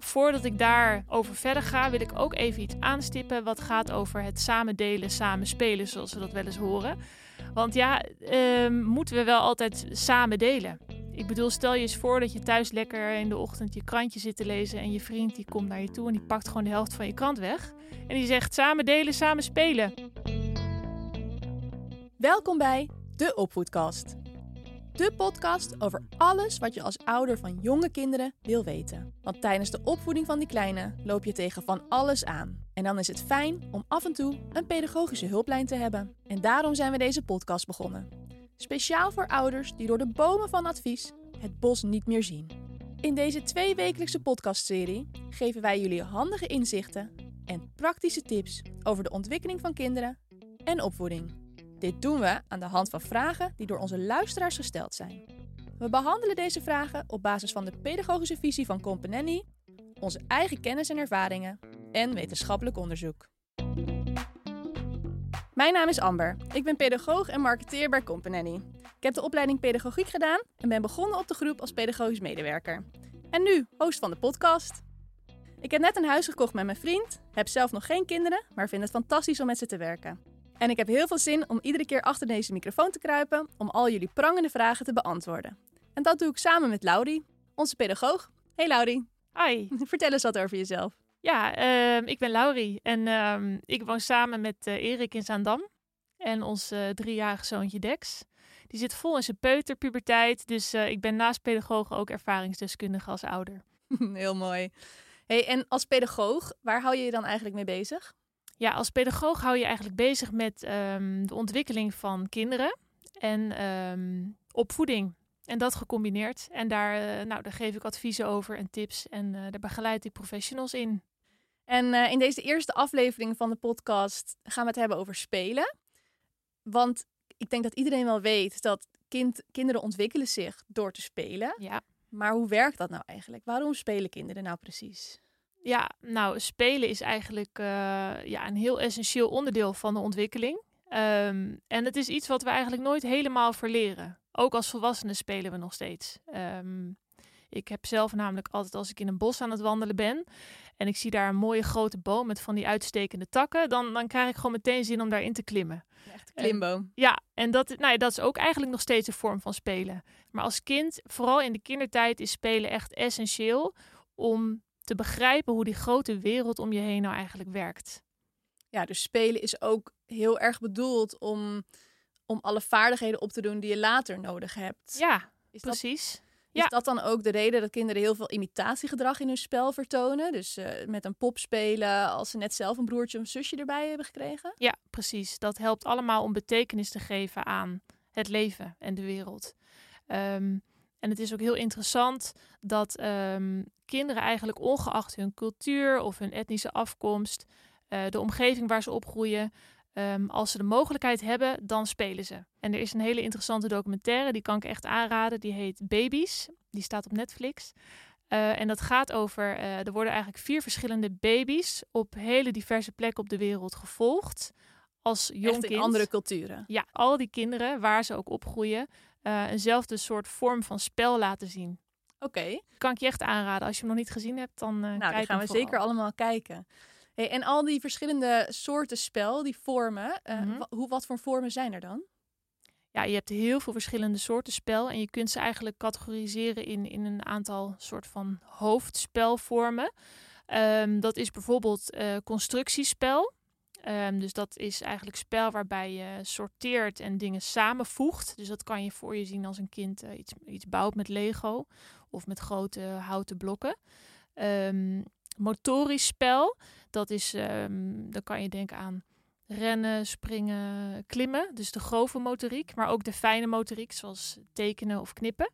voordat ik daarover verder ga, wil ik ook even iets aanstippen wat gaat over het samen delen, samen spelen, zoals we dat wel eens horen. Want ja, ehm, moeten we wel altijd samen delen? Ik bedoel, stel je eens voor dat je thuis lekker in de ochtend je krantje zit te lezen en je vriend die komt naar je toe en die pakt gewoon de helft van je krant weg. En die zegt samen delen, samen spelen. Welkom bij de Opvoedkast. De podcast over alles wat je als ouder van jonge kinderen wil weten. Want tijdens de opvoeding van die kleine loop je tegen van alles aan. En dan is het fijn om af en toe een pedagogische hulplijn te hebben. En daarom zijn we deze podcast begonnen. Speciaal voor ouders die door de bomen van advies het bos niet meer zien. In deze tweewekelijkse podcastserie geven wij jullie handige inzichten en praktische tips over de ontwikkeling van kinderen en opvoeding. Dit doen we aan de hand van vragen die door onze luisteraars gesteld zijn. We behandelen deze vragen op basis van de pedagogische visie van Companelli, onze eigen kennis en ervaringen en wetenschappelijk onderzoek. Mijn naam is Amber. Ik ben pedagoog en marketeer bij Companelli. Ik heb de opleiding pedagogiek gedaan en ben begonnen op de groep als pedagogisch medewerker. En nu host van de podcast. Ik heb net een huis gekocht met mijn vriend, heb zelf nog geen kinderen, maar vind het fantastisch om met ze te werken. En ik heb heel veel zin om iedere keer achter deze microfoon te kruipen om al jullie prangende vragen te beantwoorden. En dat doe ik samen met Laurie, onze pedagoog. Hey Laurie. Hi. Vertel eens wat over jezelf. Ja, ehm, ik ben Laurie en ehm, ik woon samen met uh, Erik in Zaandam en ons uh, driejarige zoontje Dex. Die zit vol in zijn peuterpuberteit, dus uh, ik ben naast pedagoog ook ervaringsdeskundige als ouder. Heel mooi. Hey, en als pedagoog, waar hou je je dan eigenlijk mee bezig? Ja, als pedagoog hou je eigenlijk bezig met um, de ontwikkeling van kinderen en um, opvoeding. En dat gecombineerd. En daar, uh, nou, daar geef ik adviezen over en tips. En uh, daar begeleid ik professionals in. En uh, in deze eerste aflevering van de podcast gaan we het hebben over spelen. Want ik denk dat iedereen wel weet dat kind, kinderen ontwikkelen zich door te spelen. Ja. Maar hoe werkt dat nou eigenlijk? Waarom spelen kinderen nou precies? Ja, nou, spelen is eigenlijk uh, ja, een heel essentieel onderdeel van de ontwikkeling. Um, en het is iets wat we eigenlijk nooit helemaal verleren. Ook als volwassenen spelen we nog steeds. Um, ik heb zelf namelijk altijd als ik in een bos aan het wandelen ben en ik zie daar een mooie grote boom met van die uitstekende takken, dan, dan krijg ik gewoon meteen zin om daarin te klimmen. Echt klimboom. Ja, en dat, nou ja, dat is ook eigenlijk nog steeds een vorm van spelen. Maar als kind, vooral in de kindertijd, is spelen echt essentieel om te begrijpen hoe die grote wereld om je heen nou eigenlijk werkt. Ja, dus spelen is ook heel erg bedoeld om, om alle vaardigheden op te doen die je later nodig hebt. Ja, is precies. Dat, is dat dan ook de reden dat kinderen heel veel imitatiegedrag in hun spel vertonen? Dus uh, met een pop spelen als ze net zelf een broertje of een zusje erbij hebben gekregen? Ja, precies. Dat helpt allemaal om betekenis te geven aan het leven en de wereld. Um, en het is ook heel interessant dat um, kinderen eigenlijk ongeacht hun cultuur of hun etnische afkomst, uh, de omgeving waar ze opgroeien, um, als ze de mogelijkheid hebben, dan spelen ze. En er is een hele interessante documentaire, die kan ik echt aanraden, die heet Babies. Die staat op Netflix. Uh, en dat gaat over, uh, er worden eigenlijk vier verschillende baby's op hele diverse plekken op de wereld gevolgd. Als jong Echt in kind. andere culturen. Ja, al die kinderen, waar ze ook opgroeien, uh, eenzelfde soort vorm van spel laten zien. Oké. Okay. Kan ik je echt aanraden. Als je hem nog niet gezien hebt, dan uh, nou, kijk gaan we vooral. zeker allemaal kijken. Hey, en al die verschillende soorten spel, die vormen, uh, Mhm. mm -hmm. hoe, wat voor vormen zijn er dan? Ja, je hebt heel veel verschillende soorten spel. En je kunt ze eigenlijk categoriseren in, in een aantal soort van hoofdspelvormen. Um, dat is bijvoorbeeld uh, constructiespel. Um, dus dat is eigenlijk spel waarbij je sorteert en dingen samenvoegt. Dus dat kan je voor je zien als een kind uh, iets, iets bouwt met Lego of met grote houten blokken. Um, motorisch spel, dat is, um, dan kan je denken aan rennen, springen, klimmen. Dus de grove motoriek, maar ook de fijne motoriek, zoals tekenen of knippen.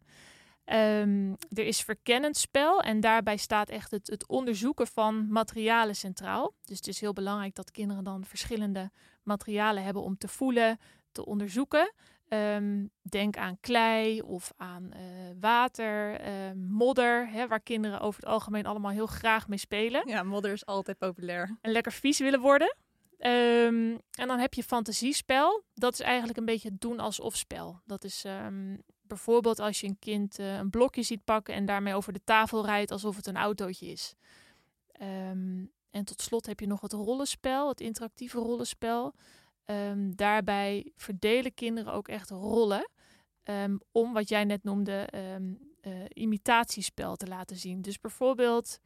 Um, er is verkennend spel en daarbij staat echt het, het, onderzoeken van materialen centraal. Dus het is heel belangrijk dat kinderen dan verschillende materialen hebben om te voelen, te onderzoeken. Um, denk aan klei of aan uh, water, uh, modder, hè, waar kinderen over het algemeen allemaal heel graag mee spelen. Ja, modder is altijd populair. En lekker vies willen worden. Um, en dan heb je fantasiespel. Dat is eigenlijk een beetje het doen alsof spel. Dat is, um, bijvoorbeeld als je een kind eh, een blokje ziet pakken en daarmee over de tafel rijdt alsof het een autootje is. Ehm, en tot slot heb je nog het rollenspel, het interactieve rollenspel. Ehm, daarbij verdelen kinderen ook echt rollen. Ehm, om wat jij net noemde, uh, imitatiespel te laten zien. Dus bijvoorbeeld,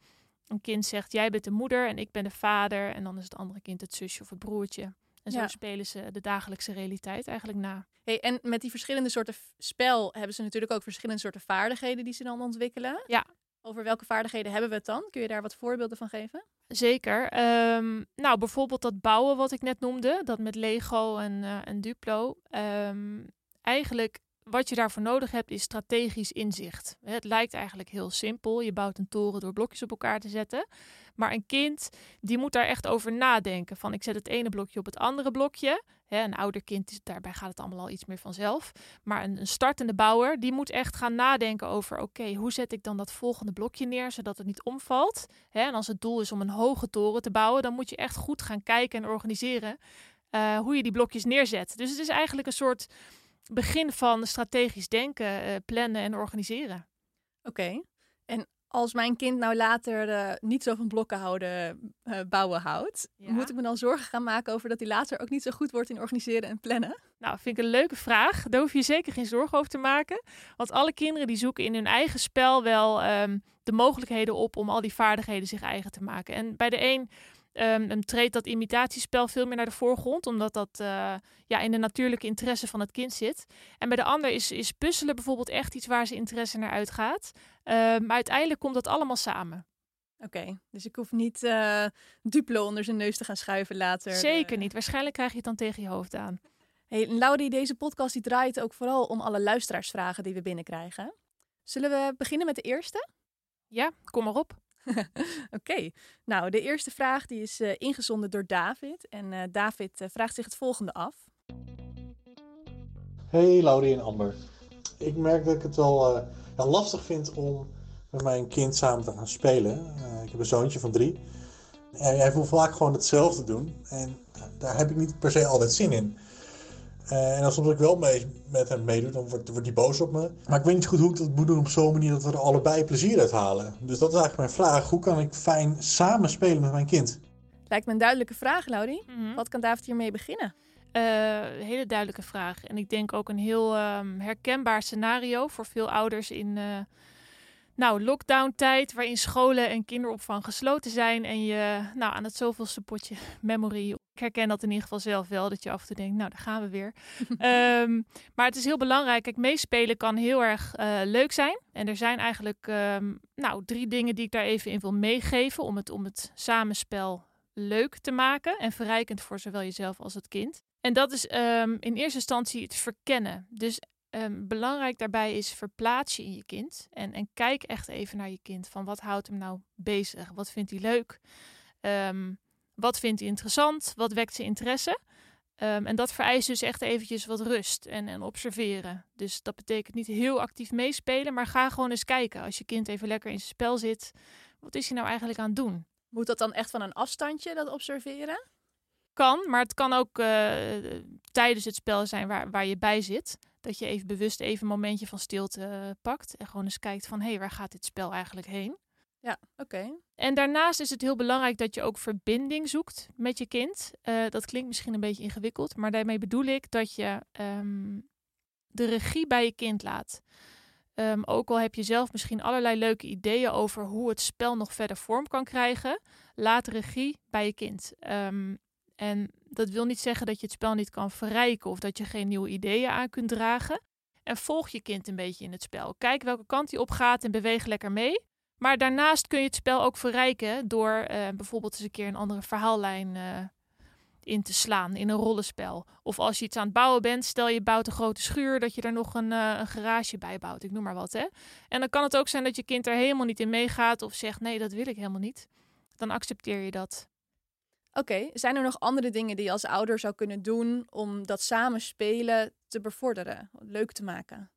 een kind zegt: Jij bent de moeder en ik ben de vader. En dan is het andere kind het zusje of het broertje. En zo spelen ze de dagelijkse realiteit eigenlijk na. Hey, en met die verschillende soorten spel hebben ze natuurlijk ook verschillende soorten vaardigheden die ze dan ontwikkelen. Ja. Over welke vaardigheden hebben we het dan? Kun je daar wat voorbeelden van geven? Zeker. Ehm, nou, bijvoorbeeld dat bouwen wat ik net noemde, dat met Lego en, uh, en Duplo. Um, eigenlijk wat je daarvoor nodig hebt is strategisch inzicht. Het lijkt eigenlijk heel simpel. Je bouwt een toren door blokjes op elkaar te zetten. Maar een kind die moet daar echt over nadenken. Van ik zet het ene blokje op het andere blokje. een ouder kind, daarbij gaat het allemaal al iets meer vanzelf. Maar een, startende bouwer, die moet echt gaan nadenken over... oké, hoe zet ik dan dat volgende blokje neer, zodat het niet omvalt? en als het doel is om een hoge toren te bouwen... dan moet je echt goed gaan kijken en organiseren... Uh, hoe je die blokjes neerzet. Dus het is eigenlijk een soort begin van strategisch denken, uh, plannen en organiseren. Oké. Als mijn kind nou later uh, niet zo van blokken houden, uh, bouwen houdt, moet ik me dan zorgen gaan maken over dat hij later ook niet zo goed wordt in organiseren en plannen? Nou, vind ik een leuke vraag. Daar hoef je zeker geen zorgen over te maken. Want alle kinderen die zoeken in hun eigen spel wel um, de mogelijkheden op om al die vaardigheden zich eigen te maken. En bij de een um, treedt dat imitatiespel veel meer naar de voorgrond, omdat dat uh, ja, in de natuurlijke interesse van het kind zit. En bij de ander is, is puzzelen bijvoorbeeld echt iets waar ze interesse naar uitgaat. Uh, maar uiteindelijk komt dat allemaal samen. Oké, dus ik hoef niet uh, Duplo onder zijn neus te gaan schuiven later. Zeker niet. Waarschijnlijk krijg je het dan tegen je hoofd aan. Hey, Laudie, deze podcast die draait ook vooral om alle luisteraarsvragen die we binnenkrijgen. Zullen we beginnen met de eerste? Ja, kom maar op. Oké, nou de eerste vraag die is uh, ingezonden door David. En uh, David uh, vraagt zich het volgende af. Hey Laurie en Amber. Ik merk dat ik het wel ja, lastig vind om met mijn kind samen te gaan spelen. ik heb een zoontje van drie. En hij wil vaak gewoon hetzelfde doen. En daar heb ik niet per se altijd zin in. Uh, en als soms ik wel mee, met hem meedoe, dan wordt, wordt hij boos op me. Maar ik weet niet goed hoe ik dat moet doen op zo'n manier dat we er allebei plezier uit halen. Dus dat is eigenlijk mijn vraag. Hoe kan ik fijn samen spelen met mijn kind? Lijkt me een duidelijke vraag, Laurie. Mm -hmm. Wat kan David hiermee beginnen? Uh, hele duidelijke vraag. En ik denk ook een heel um, herkenbaar scenario voor veel ouders in uh, nou, lockdown-tijd, waarin scholen en kinderopvang gesloten zijn en je nou, aan het zoveelste potje memory ik herken dat in ieder geval zelf wel, dat je af en toe denkt, nou, daar gaan we weer. um, maar het is heel belangrijk. Kijk, meespelen kan heel erg uh, leuk zijn. En er zijn eigenlijk um, nou, drie dingen die ik daar even in wil meegeven om het, om het samenspel leuk te maken en verrijkend voor zowel jezelf als het kind. En dat is um, in eerste instantie het verkennen. Dus belangrijk daarbij is verplaats je in je kind en, en kijk echt even naar je kind. Van wat houdt hem nou bezig? Wat vindt hij leuk? Um, wat vindt hij interessant? Wat wekt zijn interesse? Um, en dat vereist dus echt eventjes wat rust en, en observeren. Dus dat betekent niet heel actief meespelen, maar ga gewoon eens kijken. Als je kind even lekker in zijn spel zit, wat is hij nou eigenlijk aan het doen? Moet dat dan echt van een afstandje, dat observeren? Kan, maar het kan ook uh, tijdens het spel zijn waar, waar je bij zit. Dat je even bewust even een momentje van stilte uh, pakt. En gewoon eens kijkt van, hé, hey, waar gaat dit spel eigenlijk heen? Ja, oké. En daarnaast is het heel belangrijk dat je ook verbinding zoekt met je kind. Uh, dat klinkt misschien een beetje ingewikkeld, maar daarmee bedoel ik dat je um, de regie bij je kind laat. Um, ook al heb je zelf misschien allerlei leuke ideeën over hoe het spel nog verder vorm kan krijgen, laat regie bij je kind. Um, en dat wil niet zeggen dat je het spel niet kan verrijken of dat je geen nieuwe ideeën aan kunt dragen. En volg je kind een beetje in het spel. Kijk welke kant hij op gaat en beweeg lekker mee. Maar daarnaast kun je het spel ook verrijken door uh, bijvoorbeeld eens een keer een andere verhaallijn uh, in te slaan in een rollenspel. Of als je iets aan het bouwen bent, stel je bouwt een grote schuur, dat je er nog een, uh, een garage bij bouwt. Ik noem maar wat. Hè? En dan kan het ook zijn dat je kind er helemaal niet in meegaat of zegt nee, dat wil ik helemaal niet. Dan accepteer je dat. Oké, zijn er nog andere dingen die je als ouder zou kunnen doen om dat samen spelen te bevorderen, leuk te maken?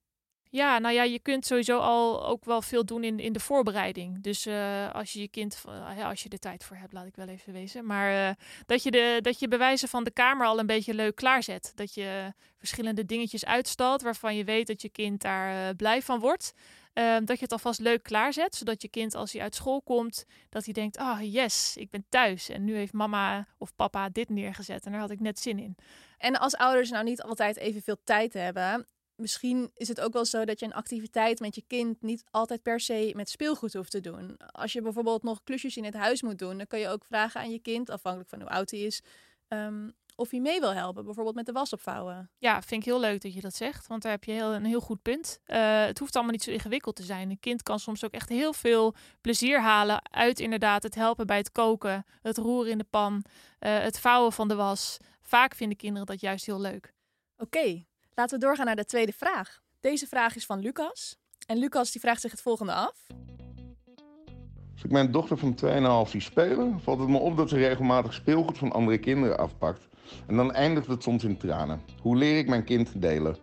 Ja, nou ja, je kunt sowieso al ook wel veel doen in, in de voorbereiding. Dus uh, als je je kind, ja, als je er tijd voor hebt, laat ik wel even wezen. Maar uh, dat, je de, dat je bewijzen van de kamer al een beetje leuk klaarzet. Dat je verschillende dingetjes uitstalt waarvan je weet dat je kind daar blij van wordt. Ehm, dat je het alvast leuk klaarzet, zodat je kind als hij uit school komt, dat hij denkt, ah oh, yes, ik ben thuis. En nu heeft mama of papa dit neergezet en daar had ik net zin in. En als ouders nou niet altijd evenveel tijd hebben, misschien is het ook wel zo dat je een activiteit met je kind niet altijd per se met speelgoed hoeft te doen. Als je bijvoorbeeld nog klusjes in het huis moet doen, dan kun je ook vragen aan je kind, afhankelijk van hoe oud hij is, um, of hij mee wil helpen, bijvoorbeeld met de was opvouwen. Ja, vind ik heel leuk dat je dat zegt, want daar heb je heel, een heel goed punt. Uh, het hoeft allemaal niet zo ingewikkeld te zijn. Een kind kan soms ook echt heel veel plezier halen uit inderdaad het helpen bij het koken, het roeren in de pan, uh, het vouwen van de was. Vaak vinden kinderen dat juist heel leuk. Oké, laten we doorgaan naar de tweede vraag. Deze vraag is van Lucas. En Lucas die vraagt zich het volgende af. Als ik mijn dochter van 2,5 zie spelen, valt het me op dat ze regelmatig speelgoed van andere kinderen afpakt. En dan eindigt het soms in tranen. Hoe leer ik mijn kind delen?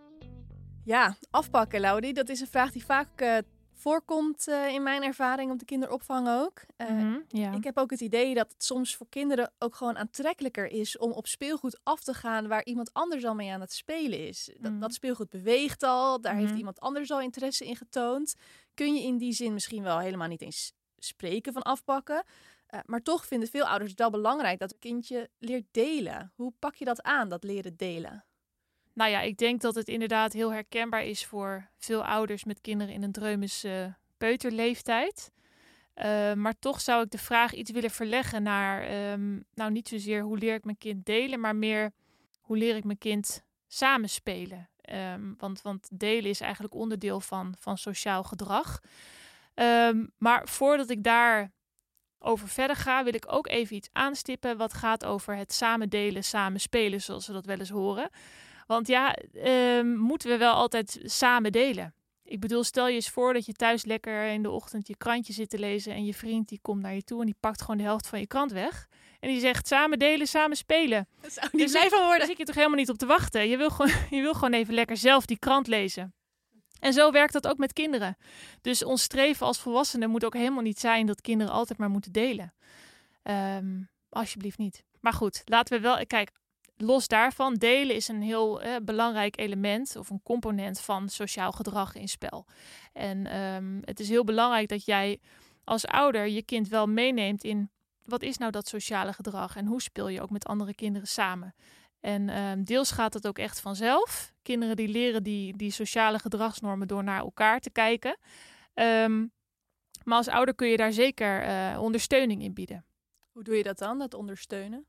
Ja, afpakken, Laudi. Dat is een vraag die vaak uh, voorkomt uh, in mijn ervaring op de kinderopvang ook. Uh, mm-hmm, ja. Ik heb ook het idee dat het soms voor kinderen ook gewoon aantrekkelijker is om op speelgoed af te gaan waar iemand anders al mee aan het spelen is. Dat, mm-hmm. dat speelgoed beweegt al, daar heeft mm-hmm. iemand anders al interesse in getoond. Kun je in die zin misschien wel helemaal niet eens spreken van afpakken. Uh, maar toch vinden veel ouders het wel belangrijk dat het kindje leert delen. Hoe pak je dat aan, dat leren delen? Nou ja, ik denk dat het inderdaad heel herkenbaar is voor veel ouders met kinderen in een dreumische peuterleeftijd. Uh, maar toch zou ik de vraag iets willen verleggen naar, um, nou niet zozeer hoe leer ik mijn kind delen, maar meer hoe leer ik mijn kind samenspelen. Um, want, want delen is eigenlijk onderdeel van, van sociaal gedrag. Um, maar voordat ik daar over verder ga, wil ik ook even iets aanstippen wat gaat over het samen delen, samen spelen, zoals we dat wel eens horen. Want ja, uh, moeten we wel altijd samen delen. Ik bedoel, stel je eens voor dat je thuis lekker in de ochtend je krantje zit te lezen en je vriend die komt naar je toe en die pakt gewoon de helft van je krant weg. En die zegt samen delen, samen spelen. Dat zou niet dus blij van worden. Daar zit je toch helemaal niet op te wachten. Je wil, gewoon, je wil gewoon even lekker zelf die krant lezen. En zo werkt dat ook met kinderen. Dus ons streven als volwassenen moet ook helemaal niet zijn dat kinderen altijd maar moeten delen. Um, alsjeblieft niet. Maar goed, laten we wel. Kijk, los daarvan, delen is een heel eh, belangrijk element of een component van sociaal gedrag in spel. En um, het is heel belangrijk dat jij als ouder je kind wel meeneemt in wat is nou dat sociale gedrag en hoe speel je ook met andere kinderen samen. En um, deels gaat het ook echt vanzelf. Kinderen die leren die, die sociale gedragsnormen door naar elkaar te kijken. Um, maar als ouder kun je daar zeker uh, ondersteuning in bieden. Hoe doe je dat dan, dat ondersteunen?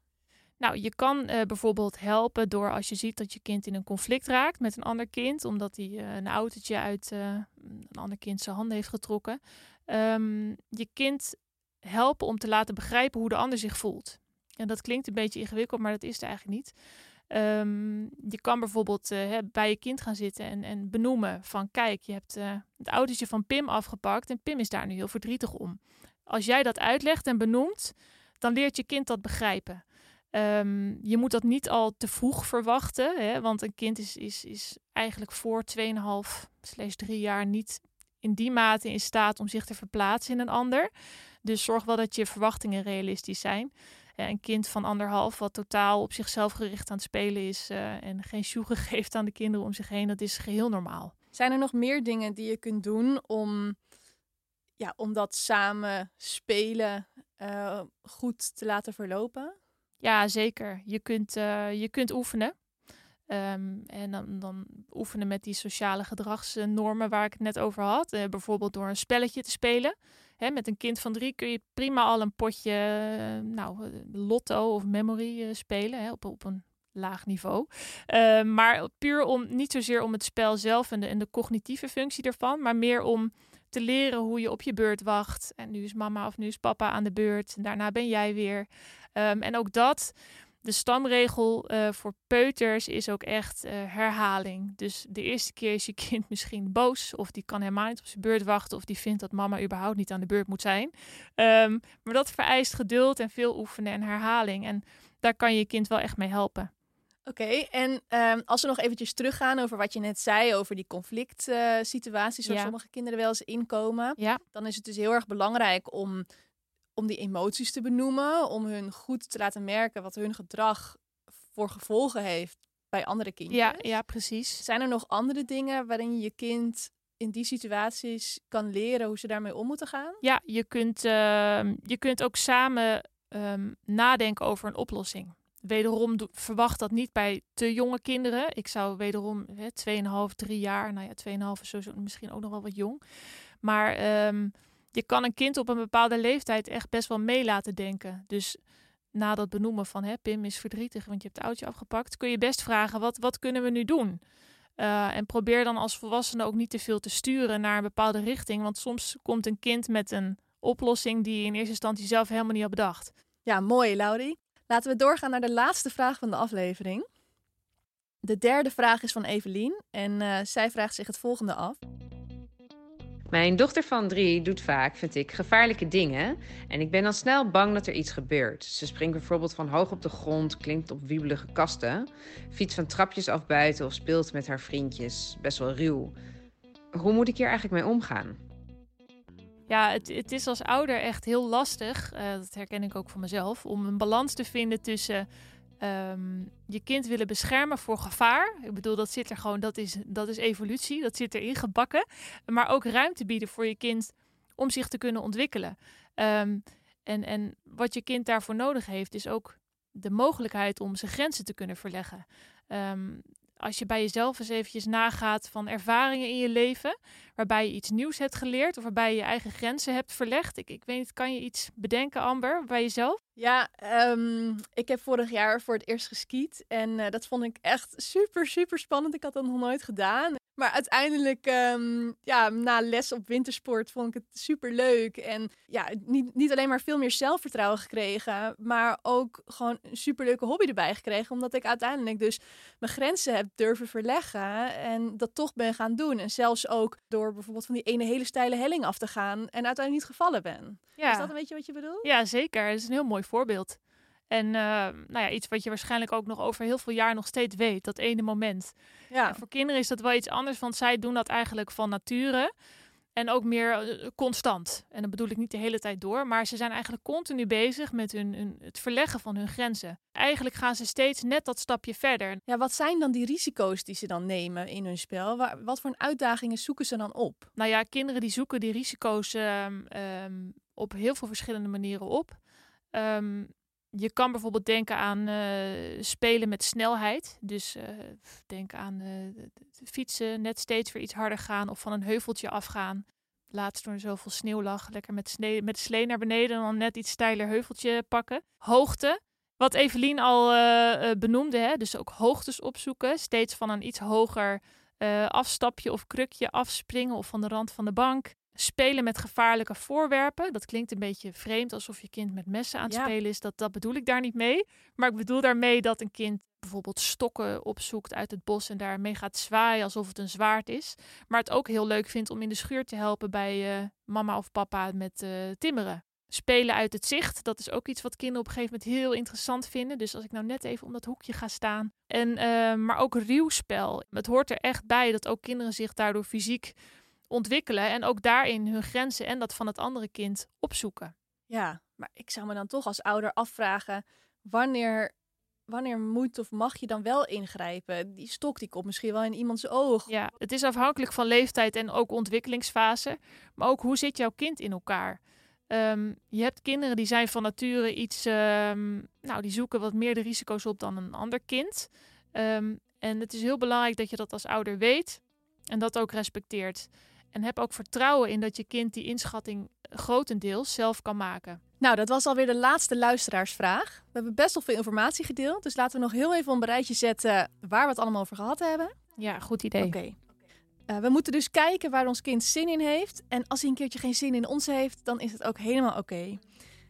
Nou, je kan uh, bijvoorbeeld helpen door als je ziet dat je kind in een conflict raakt met een ander kind, omdat hij uh, een autootje uit een ander kind zijn handen heeft getrokken. Um, je kind helpen om te laten begrijpen hoe de ander zich voelt. En dat klinkt een beetje ingewikkeld, maar dat is het eigenlijk niet. Um, je kan bijvoorbeeld uh, bij je kind gaan zitten en, en benoemen van kijk, je hebt uh, het autootje van Pim afgepakt en Pim is daar nu heel verdrietig om. Als jij dat uitlegt en benoemt, dan leert je kind dat begrijpen. Um, je moet dat niet al te vroeg verwachten, hè, want een kind is, is, is eigenlijk voor 2,5 slash 3 jaar niet in die mate in staat om zich te verplaatsen in een ander. Dus zorg wel dat je verwachtingen realistisch zijn. Eh, een kind van anderhalf, wat totaal op zichzelf gericht aan het spelen is uh, en geen sjoegen geeft aan de kinderen om zich heen, dat is geheel normaal. Zijn er nog meer dingen die je kunt doen om, ja, om dat samen spelen uh, goed te laten verlopen? Ja, zeker. Je kunt, uh, je kunt oefenen. Um, en dan, dan, oefenen met die sociale gedragsnormen waar ik het net over had. Uh, bijvoorbeeld door een spelletje te spelen. Hè, met een kind van drie kun je prima al een potje uh, nou, lotto of memory spelen. Hè, op, op een laag niveau. Ehm, maar puur om, niet zozeer om het spel zelf en de, en de cognitieve functie ervan. Maar meer om te leren hoe je op je beurt wacht. En nu is mama of nu is papa aan de beurt. En daarna ben jij weer. Um, en ook dat de stamregel uh, voor peuters is ook echt uh, herhaling. Dus de eerste keer is je kind misschien boos, of die kan helemaal niet op zijn beurt wachten, of die vindt dat mama überhaupt niet aan de beurt moet zijn. Um, maar dat vereist geduld en veel oefenen en herhaling. En daar kan je je kind wel echt mee helpen. Oké, en ehm, als we nog eventjes teruggaan over wat je net zei, over die conflict eh, situaties waar Ja. sommige kinderen wel eens inkomen, Ja. dan is het dus heel erg belangrijk om, om die emoties te benoemen, om hun goed te laten merken wat hun gedrag voor gevolgen heeft bij andere kindjes. Ja, ja, precies. Zijn er nog andere dingen waarin je je kind in die situaties kan leren hoe ze daarmee om moeten gaan? Ja, je kunt, ehm, je kunt ook samen ehm, nadenken over een oplossing. Wederom verwacht dat niet bij te jonge kinderen. Ik zou wederom hè, 2,5, 3 jaar, nou ja, 2,5 is sowieso misschien ook nog wel wat jong. Maar ehm, je kan een kind op een bepaalde leeftijd echt best wel mee laten denken. Dus na dat benoemen van hè, Pim is verdrietig, want je hebt het oudje afgepakt, kun je best vragen, wat, wat kunnen we nu doen? Eh, en probeer dan als volwassene ook niet te veel te sturen naar een bepaalde richting. Want soms komt een kind met een oplossing die je in eerste instantie zelf helemaal niet had bedacht. Ja, mooi, Laurie. Laten we doorgaan naar de laatste vraag van de aflevering. De derde vraag is van Evelien en eh, zij vraagt zich het volgende af. Mijn dochter van drie doet vaak, vind ik, gevaarlijke dingen. En ik ben dan snel bang dat er iets gebeurt. Ze springt bijvoorbeeld van hoog op de grond, klimt op wiebelige kasten, fietst van trapjes af buiten of speelt met haar vriendjes. Best wel ruw. Hoe moet ik hier eigenlijk mee omgaan? Ja, het, het is als ouder echt heel lastig, eh, dat herken ik ook van mezelf, om een balans te vinden tussen ehm, je kind willen beschermen voor gevaar. Ik bedoel, dat zit er gewoon, dat is, dat is evolutie, dat zit erin gebakken. Maar ook ruimte bieden voor je kind om zich te kunnen ontwikkelen. Ehm, en, en wat je kind daarvoor nodig heeft, is ook de mogelijkheid om zijn grenzen te kunnen verleggen. Ehm, als je bij jezelf eens eventjes nagaat van ervaringen in je leven, waarbij je iets nieuws hebt geleerd of waarbij je je eigen grenzen hebt verlegd. Ik, ik weet niet, kan je iets bedenken, Amber, bij jezelf? Ja, ehm, ik heb vorig jaar voor het eerst geskiet en eh, dat vond ik echt super, super spannend. Ik had dat nog nooit gedaan. Maar uiteindelijk, ehm, ja, na les op wintersport vond ik het super leuk. En ja, niet, niet alleen maar veel meer zelfvertrouwen gekregen, maar ook gewoon een super leuke hobby erbij gekregen. Omdat ik uiteindelijk dus mijn grenzen heb durven verleggen en dat toch ben gaan doen. En zelfs ook door bijvoorbeeld van die ene hele steile helling af te gaan en uiteindelijk niet gevallen ben. Ja, Is dat een beetje wat je bedoelt? ja zeker. Het is een heel mooi voorbeeld. En eh, nou ja, iets wat je waarschijnlijk ook nog over heel veel jaar nog steeds weet, dat ene moment. Ja. En voor kinderen is dat wel iets anders, want zij doen dat eigenlijk van nature. En ook meer eh, constant. En dat bedoel ik niet de hele tijd door, maar ze zijn eigenlijk continu bezig met hun, hun, het verleggen van hun grenzen. Eigenlijk gaan ze steeds net dat stapje verder. Ja, wat zijn dan die risico's die ze dan nemen in hun spel? Wat voor uitdagingen zoeken ze dan op? Nou ja, kinderen die zoeken die risico's ehm, ehm, op heel veel verschillende manieren op. Ehm, je kan bijvoorbeeld denken aan eh, spelen met snelheid. Dus eh, denk aan eh, fietsen, net steeds weer iets harder gaan of van een heuveltje afgaan. Laatst toen er zoveel sneeuw lag, lekker met, sne met slee naar beneden en dan net iets steiler heuveltje pakken. Hoogte, wat Evelien al benoemde, hè? dus ook hoogtes opzoeken. Steeds van een iets hoger afstapje of krukje afspringen of van de rand van de bank. Spelen met gevaarlijke voorwerpen. Dat klinkt een beetje vreemd, alsof je kind met messen aan het Ja. spelen is. Dat, dat bedoel ik daar niet mee. Maar ik bedoel daarmee dat een kind bijvoorbeeld stokken opzoekt uit het bos en daarmee gaat zwaaien alsof het een zwaard is. Maar het ook heel leuk vindt om in de schuur te helpen bij eh, mama of papa met eh, timmeren. Spelen uit het zicht, dat is ook iets wat kinderen op een gegeven moment heel interessant vinden. Dus als ik nou net even om dat hoekje ga staan. En, eh, maar ook ruwspel. Het hoort er echt bij dat ook kinderen zich daardoor fysiek ontwikkelen. En ook daarin hun grenzen en dat van het andere kind opzoeken. Ja, maar ik zou me dan toch als ouder afvragen: wanneer, wanneer moet of mag je dan wel ingrijpen? Die stok die komt misschien wel in iemands oog. Ja, het is afhankelijk van leeftijd en ook ontwikkelingsfase. Maar ook hoe zit jouw kind in elkaar? Ehm, je hebt kinderen die zijn van nature iets, ehm, nou, die zoeken wat meer de risico's op dan een ander kind. Ehm, en het is heel belangrijk dat je dat als ouder weet en dat ook respecteert. En heb ook vertrouwen in dat je kind die inschatting grotendeels zelf kan maken. Nou, dat was alweer de laatste luisteraarsvraag. We hebben best wel veel informatie gedeeld, dus laten we nog heel even een rijtje zetten waar we het allemaal over gehad hebben. Ja, goed idee. Oké. Eh, we moeten dus kijken waar ons kind zin in heeft. En als hij een keertje geen zin in ons heeft, dan is het ook helemaal oké.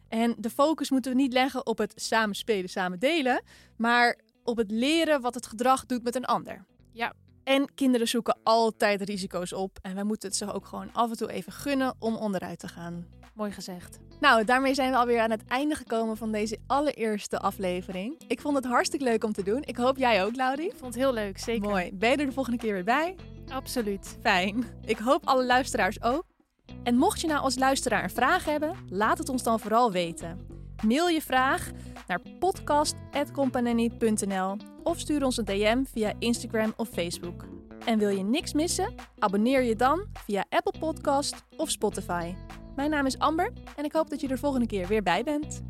En de focus moeten we niet leggen op het samen spelen, samen delen, maar op het leren wat het gedrag doet met een ander. Ja. En kinderen zoeken altijd risico's op. En wij moeten het ze ook gewoon af en toe even gunnen om onderuit te gaan. Mooi gezegd. Nou, daarmee zijn we alweer aan het einde gekomen van deze allereerste aflevering. Ik vond het hartstikke leuk om te doen. Ik hoop jij ook, Laudie. Ik vond het heel leuk, zeker. Mooi. Ben je er de volgende keer weer bij? Absoluut. Fijn. Ik hoop alle luisteraars ook. En mocht je nou als luisteraar een vraag hebben, laat het ons dan vooral weten. Mail je vraag naar podcast.companany.nl of stuur ons een DM via Instagram of Facebook. En wil je niks missen? Abonneer je dan via Apple Podcast of Spotify. Mijn naam is Amber en ik hoop dat je er volgende keer weer bij bent.